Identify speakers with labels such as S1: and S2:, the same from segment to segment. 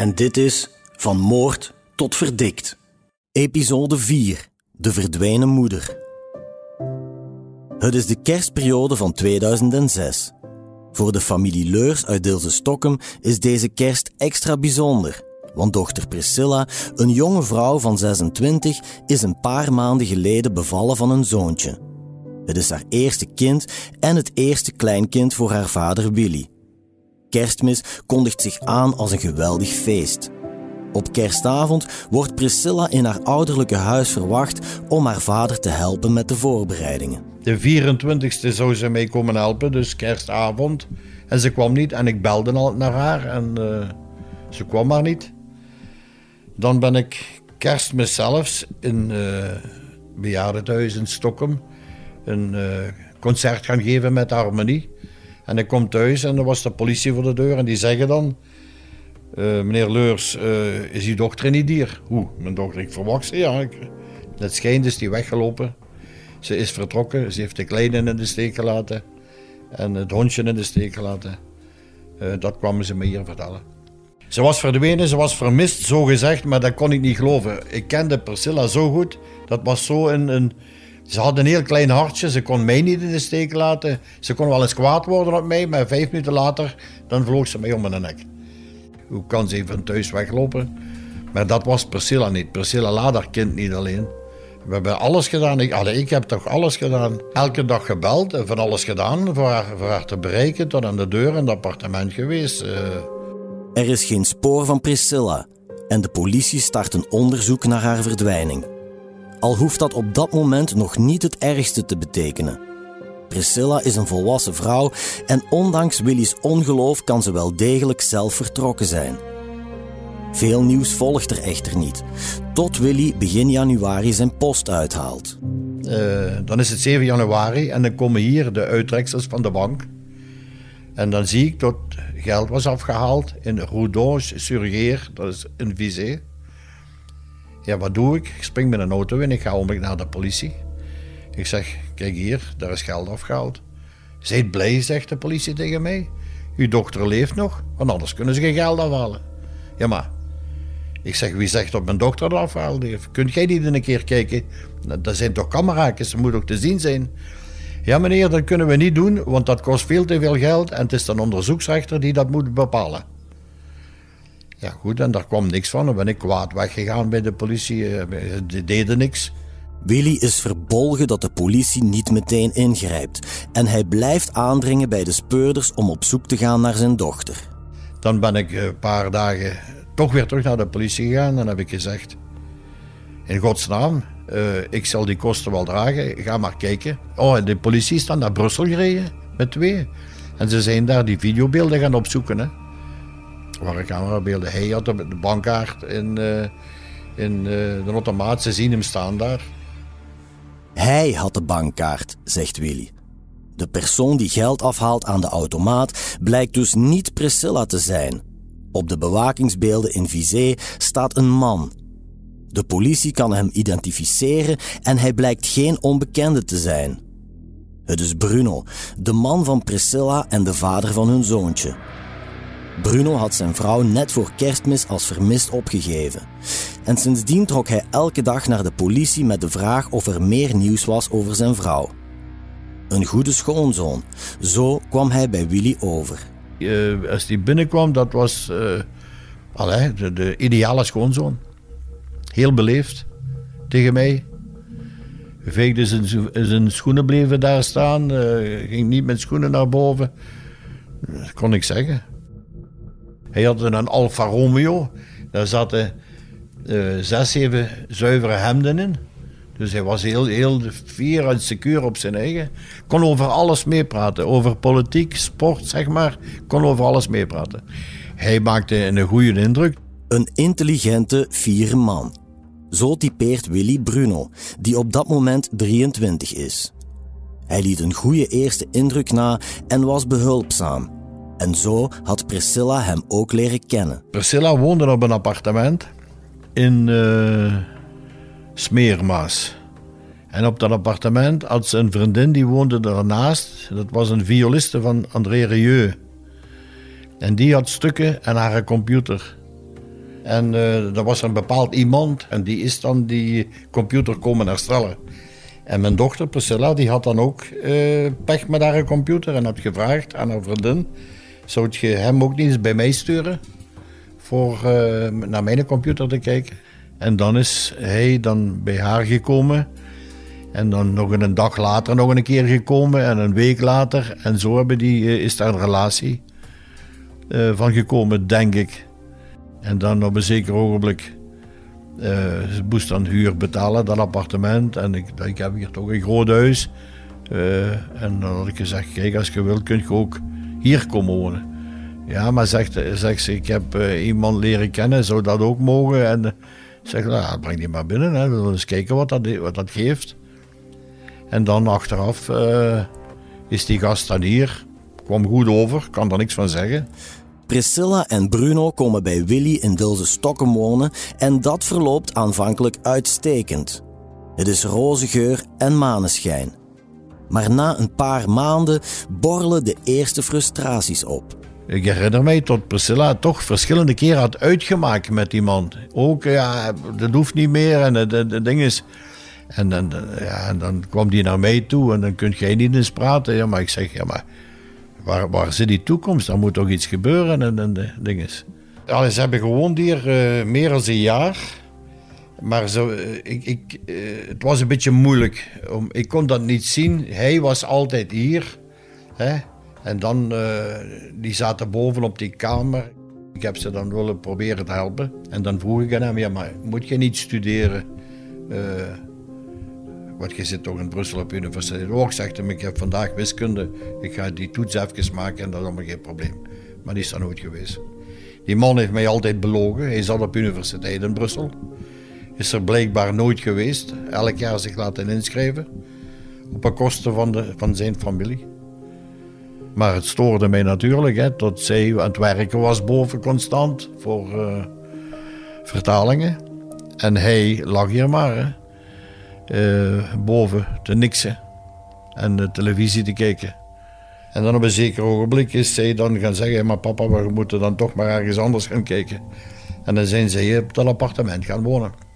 S1: en dit is Van Moord tot Verdikt. Episode 4 De verdwenen moeder. Het is de kerstperiode van 2006. Voor de familie Leurs uit Deelse Stokkem is deze kerst extra bijzonder. Want dochter Priscilla, een jonge vrouw van 26, is een paar maanden geleden bevallen van een zoontje. Het is haar eerste kind en het eerste kleinkind voor haar vader Willy. Kerstmis kondigt zich aan als een geweldig feest. Op kerstavond wordt Priscilla in haar ouderlijke huis verwacht om haar vader te helpen met de voorbereidingen.
S2: De 24e zou ze mee komen helpen, dus kerstavond. En ze kwam niet en ik belde al naar haar en uh, ze kwam maar niet. Dan ben ik kerstmis zelfs in uh, bejaardenhuis in Stockholm een uh, concert gaan geven met harmonie. En ik kom thuis en er was de politie voor de deur en die zeggen dan... Uh, meneer Leurs, is uw dochter niet hier? Hoe? Mijn dochter, ik verwacht ze, ja. Het schijnt is die weggelopen. Ze is vertrokken, ze heeft de kleine in de steek gelaten en het hondje in de steek gelaten. Uh, dat kwamen ze me hier vertellen. Ze was verdwenen, ze was vermist, zo gezegd, maar dat kon ik niet geloven. Ik kende Priscilla zo goed, dat was zo een, een... Ze had een heel klein hartje, ze kon mij niet in de steek laten. Ze kon wel eens kwaad worden op mij, maar vijf minuten later, dan vloog ze mij om mijn nek. Hoe kan ze van thuis weglopen? Maar dat was Priscilla niet. Priscilla laat haar kind niet alleen. We hebben alles gedaan. Ik, ik heb toch alles gedaan. Elke dag gebeld en van alles gedaan voor haar, te bereiken. Tot aan de deur in het appartement geweest. Uh.
S1: Er is geen spoor van Priscilla. En de politie start een onderzoek naar haar verdwijning. Al hoeft dat op dat moment nog niet het ergste te betekenen. Priscilla is een volwassen vrouw en ondanks Willy's ongeloof kan ze wel degelijk zelf vertrokken zijn. Veel nieuws volgt er echter niet, tot Willy begin januari zijn post uithaalt.
S2: Uh, dan is het 7 januari en dan komen hier de uittreksels van de bank. En dan zie ik dat geld was afgehaald in Roudonge sur dat is een visé. Ja, wat doe ik? Ik spring met een auto in, ik ga om naar de politie. Ik zeg, kijk hier, daar is geld afgehaald. Zijt blij, zegt de politie tegen mij. Uw dochter leeft nog, want anders kunnen ze geen geld afhalen. Ja, maar ik zeg, wie zegt dat mijn dochter dat afgehaald heeft? Kunt jij niet een keer kijken? Nou, dat zijn toch camera's, dat moet ook te zien zijn. Ja meneer, dat kunnen we niet doen, want dat kost veel te veel geld en het is een onderzoeksrechter die dat moet bepalen. Ja goed, en daar kwam niks van. Dan ben ik kwaad weggegaan bij de politie, eh, die deden niks.
S1: Willy is verbolgen dat de politie niet meteen ingrijpt en hij blijft aandringen bij de speurders om op zoek te gaan naar zijn dochter.
S2: Dan ben ik een paar dagen toch weer terug naar de politie gegaan en heb ik gezegd: In godsnaam, uh, ik zal die kosten wel dragen, ga maar kijken. Oh, en de politie is dan naar Brussel gereden met twee. En ze zijn daar die videobeelden gaan opzoeken. Hè. Waar camerabeelden. Hij had de bankkaart in, uh, in uh, de automaat, ze zien hem staan daar.
S1: Hij had de bankkaart, zegt Willy. De persoon die geld afhaalt aan de automaat blijkt dus niet Priscilla te zijn. Op de bewakingsbeelden in Visé staat een man. De politie kan hem identificeren en hij blijkt geen onbekende te zijn. Het is Bruno, de man van Priscilla en de vader van hun zoontje. Bruno had zijn vrouw net voor kerstmis als vermist opgegeven. En sindsdien trok hij elke dag naar de politie met de vraag of er meer nieuws was over zijn vrouw. Een goede schoonzoon. Zo kwam hij bij Willy over.
S2: Uh, als hij binnenkwam, dat was uh, Allee, de, de ideale schoonzoon. Heel beleefd tegen mij. Veegde zijn, zijn schoenen bleven daar staan. Uh, ging niet met schoenen naar boven. Dat kon ik zeggen. Hij had een Alfa Romeo. Daar zaten uh, zes, zeven zuivere hemden in. Dus hij was heel, heel fier en secuur op zijn eigen. Kon over alles meepraten. Over politiek, sport, zeg maar. Kon over alles meepraten. Hij maakte een goede indruk.
S1: Een intelligente, fiere man. Zo typeert Willy Bruno, die op dat moment 23 is. Hij liet een goede eerste indruk na en was behulpzaam. En zo had Priscilla hem ook leren kennen.
S2: Priscilla woonde op een appartement in uh, Smeermaas. En op dat appartement had ze een vriendin die woonde daarnaast. Dat was een violiste van André Rieu. En die had stukken en haar computer. En uh, er was een bepaald iemand en die is dan die computer komen herstellen. En mijn dochter Priscilla die had dan ook uh, pech met haar computer en had gevraagd aan haar vriendin: zou je hem ook niet eens bij mij sturen voor uh, naar mijn computer te kijken? En dan is hij dan bij haar gekomen. En dan nog een dag later nog een keer gekomen en een week later. En zo hebben die, is daar een relatie van gekomen, denk ik. En dan op een zeker ogenblik ze moest dan huur betalen, dat appartement. En ik, ik heb hier toch een groot huis. En dan had ik gezegd, kijk, als je wilt kun je ook hier komen wonen. Ja, maar zegt, zegt ze, ik heb uh, iemand leren kennen, zou dat ook mogen? En uh, zeg, nou, breng die maar binnen, hè. we willen eens kijken wat dat, wat dat geeft. En dan achteraf is die gast dan hier, kwam goed over, kan daar niks van zeggen.
S1: Priscilla en Bruno komen bij Willy in Dilse Stokken wonen en dat verloopt aanvankelijk uitstekend. Het is roze geur en maneschijn. Maar na een paar maanden borrelen de eerste frustraties op.
S2: Ik herinner mij dat Priscilla toch verschillende keren had uitgemaakt met iemand. Ook, ja, dat hoeft niet meer en het ding is... En dan, ja, en dan kwam die naar mij toe en dan kun jij niet eens praten. Ja, maar ik zeg, ja, maar waar, waar zit die toekomst? Er moet toch iets gebeuren en, en de dingen. Ja, ze hebben gewoond hier uh, meer dan een jaar. Maar zo, uh, ik, ik, uh, het was een beetje moeilijk. Om, ik kon dat niet zien. Hij was altijd hier. Hè? En dan, die zaten boven op die kamer. Ik heb ze dan willen proberen te helpen. En dan vroeg ik aan hem, ja, maar moet je niet studeren? Want je zit toch in Brussel op universiteit. Oh, zegt hem, ik heb vandaag wiskunde. Ik ga die toets even maken en dat is allemaal geen probleem. Maar die is daar nooit geweest. Die man heeft mij altijd belogen. Hij zat op universiteit in Brussel. Is er blijkbaar nooit geweest. Elk jaar zich laten inschrijven. Op een kosten van, de, van zijn familie. Maar het stoorde mij natuurlijk hè, dat zij aan het werken was boven constant voor uh, vertalingen. En hij lag hier maar. Uh, boven te niksen en de televisie te kijken. En dan op een zeker ogenblik is zij dan gaan zeggen: Maar papa, we moeten dan toch maar ergens anders gaan kijken. En dan zijn zij op dat appartement gaan wonen.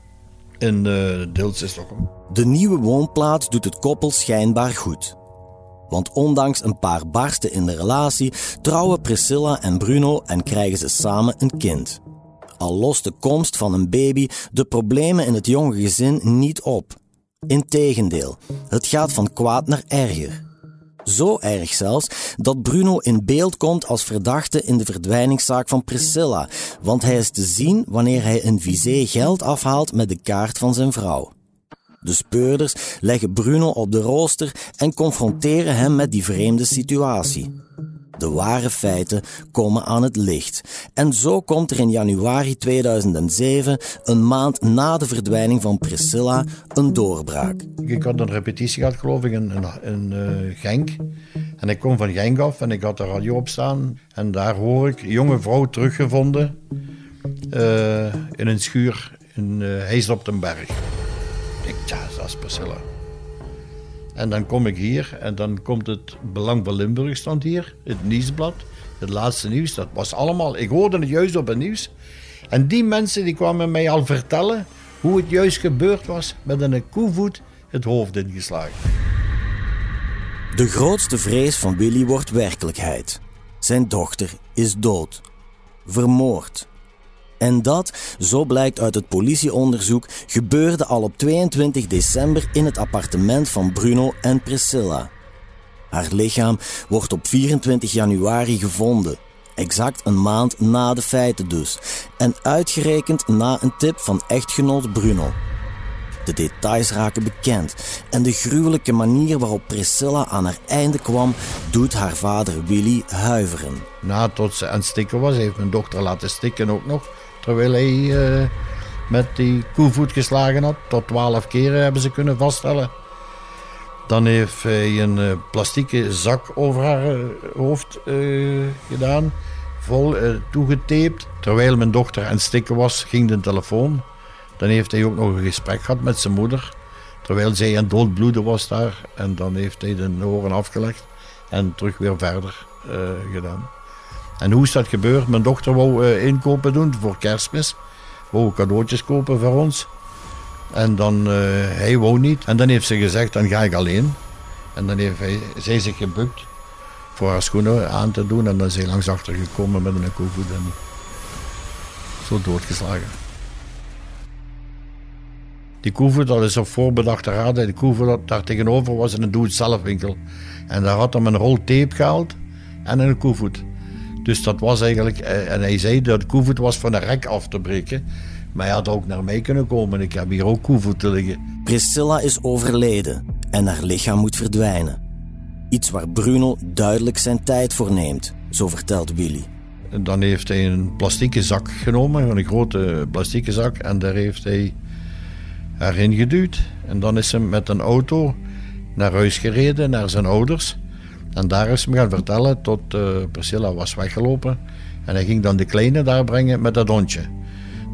S2: Stockholm.
S1: De nieuwe woonplaats doet het koppel schijnbaar goed. Want ondanks een paar barsten in de relatie trouwen Priscilla en Bruno en krijgen ze samen een kind. Al lost de komst van een baby de problemen in het jonge gezin niet op. Integendeel, het gaat van kwaad naar erger. Zo erg zelfs dat Bruno in beeld komt als verdachte in de verdwijningszaak van Priscilla, want hij is te zien wanneer hij een visé geld afhaalt met de kaart van zijn vrouw. De speurders leggen Bruno op de rooster en confronteren hem met die vreemde situatie. De ware feiten komen aan het licht. En zo komt er in januari 2007, een maand na de verdwijning van Priscilla, een doorbraak.
S2: Ik had een repetitie gehad, geloof ik, in, uh, Genk. En ik kom van Genk af en ik had de radio op staan. En daar hoor ik een jonge vrouw teruggevonden uh, in een schuur in uh, op den Berg. Ik ja, dat is Priscilla. En dan kom ik hier en dan komt het Belang van Limburg stond hier, het nieuwsblad, het laatste nieuws. Dat was allemaal, ik hoorde het juist op het nieuws. En die mensen die kwamen mij al vertellen hoe het juist gebeurd was met een koevoet het hoofd ingeslagen.
S1: De grootste vrees van Willy wordt werkelijkheid. Zijn dochter is dood. Vermoord. En dat, zo blijkt uit het politieonderzoek, gebeurde al op 22 december in het appartement van Bruno en Priscilla. Haar lichaam wordt op 24 januari gevonden, exact een maand na de feiten dus, en uitgerekend na een tip van echtgenoot Bruno. De details raken bekend en de gruwelijke manier waarop Priscilla aan haar einde kwam, doet haar vader Willy huiveren.
S2: Na tot ze aan het stikken was, heeft mijn dochter laten stikken ook nog. Terwijl hij eh, met die koevoet geslagen had. Tot twaalf keren hebben ze kunnen vaststellen. Dan heeft hij een uh, plastieke zak over haar uh, hoofd gedaan. Vol toegetaped. Terwijl mijn dochter aan het stikken was, ging de telefoon. Dan heeft hij ook nog een gesprek gehad met zijn moeder. Terwijl zij aan doodbloeden was daar. En dan heeft hij de oren afgelegd. En terug weer verder gedaan. En hoe is dat gebeurd? Mijn dochter wou uh, inkopen doen voor kerstmis. Wou cadeautjes kopen voor ons. En dan, uh, hij wou niet. En dan heeft ze gezegd, dan ga ik alleen. En dan heeft hij, zij zich gebukt voor haar schoenen aan te doen. En dan is hij langs achter gekomen met een koevoet en zo doodgeslagen. Die koevoet, dat is op voorbedachte raad. Die koevoet daar tegenover was een doe-het-zelf winkel. En daar had hem een rol tape gehaald en een koevoet. Dus dat was eigenlijk, eh, en hij zei dat koevoet was van een rek af te breken. Maar hij had ook naar mij kunnen komen. Ik heb hier ook koevoet te liggen.
S1: Priscilla is overleden en haar lichaam moet verdwijnen. Iets waar Bruno duidelijk zijn tijd voor neemt, zo vertelt Willy.
S2: En dan heeft hij een plastieke zak genomen, een grote plastieke zak, en daar heeft hij haar in geduwd. En dan is hij met een auto naar huis gereden, naar zijn ouders. En daar is hem gaan vertellen tot uh, Priscilla was weggelopen. En hij ging dan de kleine daar brengen met dat hondje.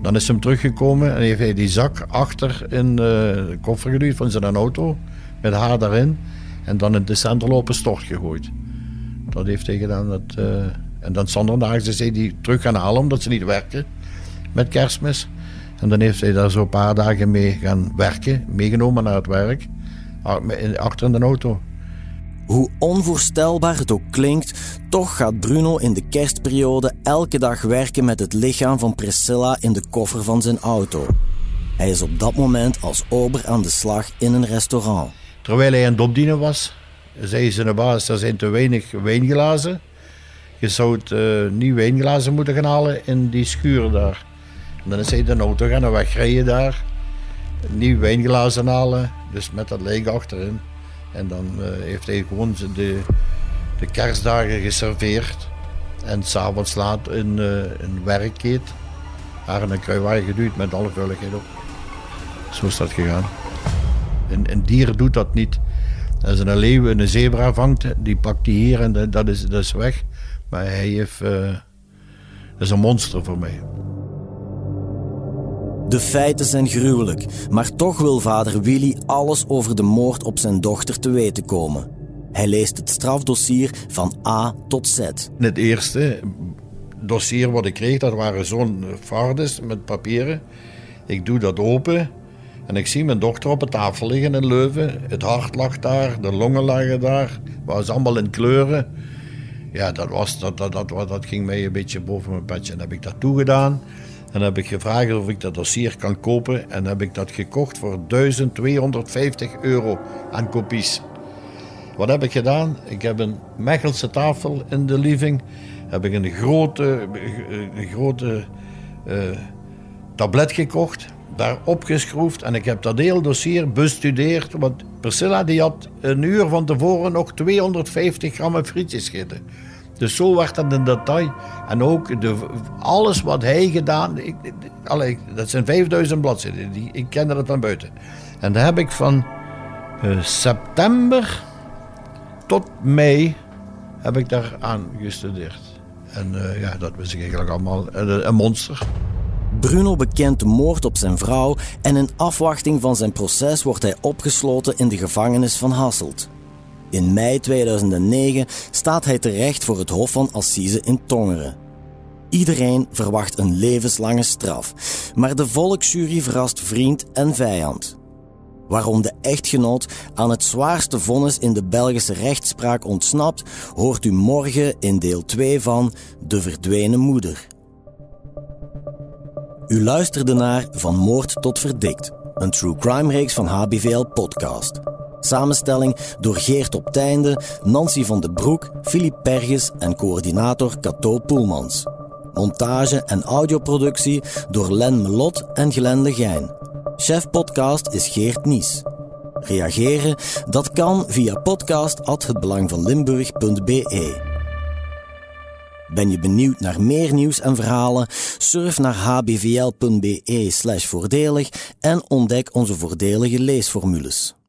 S2: Dan is hem teruggekomen en heeft hij die zak achter in uh, de koffer geduwd van zijn auto. Met haar daarin. En dan in de centerlopen stort gegooid. Dat heeft hij gedaan. Uh, en dan zondag is hij die terug gaan halen omdat ze niet werken met kerstmis. En dan heeft hij daar zo een paar dagen mee gaan werken. Meegenomen naar het werk. Achter in de auto.
S1: Hoe onvoorstelbaar het ook klinkt, toch gaat Bruno in de kerstperiode elke dag werken met het lichaam van Priscilla in de koffer van zijn auto. Hij is op dat moment als ober aan de slag in een restaurant.
S2: Terwijl hij aan het opdienen was, zei zijn baas, er zijn te weinig wijnglazen. Je zou het uh, nieuw wijnglazen moeten gaan halen in die schuur daar. Dan is hij de auto gaan wegrijden daar. Nieuw wijnglazen halen, dus met dat leeg achterin. En dan uh, heeft hij gewoon de, de kerstdagen geserveerd. En s'avonds laat een, uh, een werkkeet haar in een kruiwagen geduwd met alle veiligheid op. Zo is dat gegaan. Een, een dier doet dat niet. Als een leeuw een zebra vangt, die pakt die hier en dat is, dat is weg. Maar hij heeft, uh, dat is een monster voor mij.
S1: De feiten zijn gruwelijk, maar toch wil vader Willy alles over de moord op zijn dochter te weten komen. Hij leest het strafdossier van A tot Z.
S2: Het eerste dossier wat ik kreeg, dat waren zo'n fardes met papieren. Ik doe dat open en ik zie mijn dochter op de tafel liggen in Leuven. Het hart lag daar, de longen lagen daar. Het was allemaal in kleuren. Ja, dat, was, dat, dat, dat, dat ging mij een beetje boven mijn petje. En heb ik dat toegedaan. En heb ik gevraagd of ik dat dossier kan kopen. En heb ik dat gekocht voor 1250 euro aan kopies. Wat heb ik gedaan? Ik heb een Mechelse tafel in de living. Heb ik een grote, een grote uh, tablet gekocht. Daar opgeschroefd. En ik heb dat hele dossier bestudeerd. Want Priscilla die had een uur van tevoren nog 250 gram frietjes gegeten. Dus zo werd dat in detail. En ook de, alles wat hij gedaan... Ik, dat zijn 5000 bladzijden. Die, ik kende dat van buiten. En daar heb ik van uh, september tot mei heb ik daar aan gestudeerd. En uh, ja, dat ik eigenlijk allemaal. Uh, een monster.
S1: Bruno bekent de moord op zijn vrouw en in afwachting van zijn proces wordt hij opgesloten in de gevangenis van Hasselt. In mei 2009 staat hij terecht voor het Hof van Assise in Tongeren. Iedereen verwacht een levenslange straf, maar de volksjury verrast vriend en vijand. Waarom de echtgenoot aan het zwaarste vonnis in de Belgische rechtspraak ontsnapt, hoort u morgen in deel 2 van De Verdwenen Moeder. U luisterde naar Van Moord tot Verdikt, een true crime reeks van HBVL Podcast. Samenstelling door Geert op Teinde, Nancy van den Broek, Filip Perges en coördinator Cato Poelmans. Montage en audioproductie door Len Melot en Glenn Legijn. Chef podcast is Geert Nies. Reageren? Dat kan via podcast@hetbelangvanlimburg.be. Ben je benieuwd naar meer nieuws en verhalen? Surf naar hbvl.be/voordelig en ontdek onze voordelige leesformules.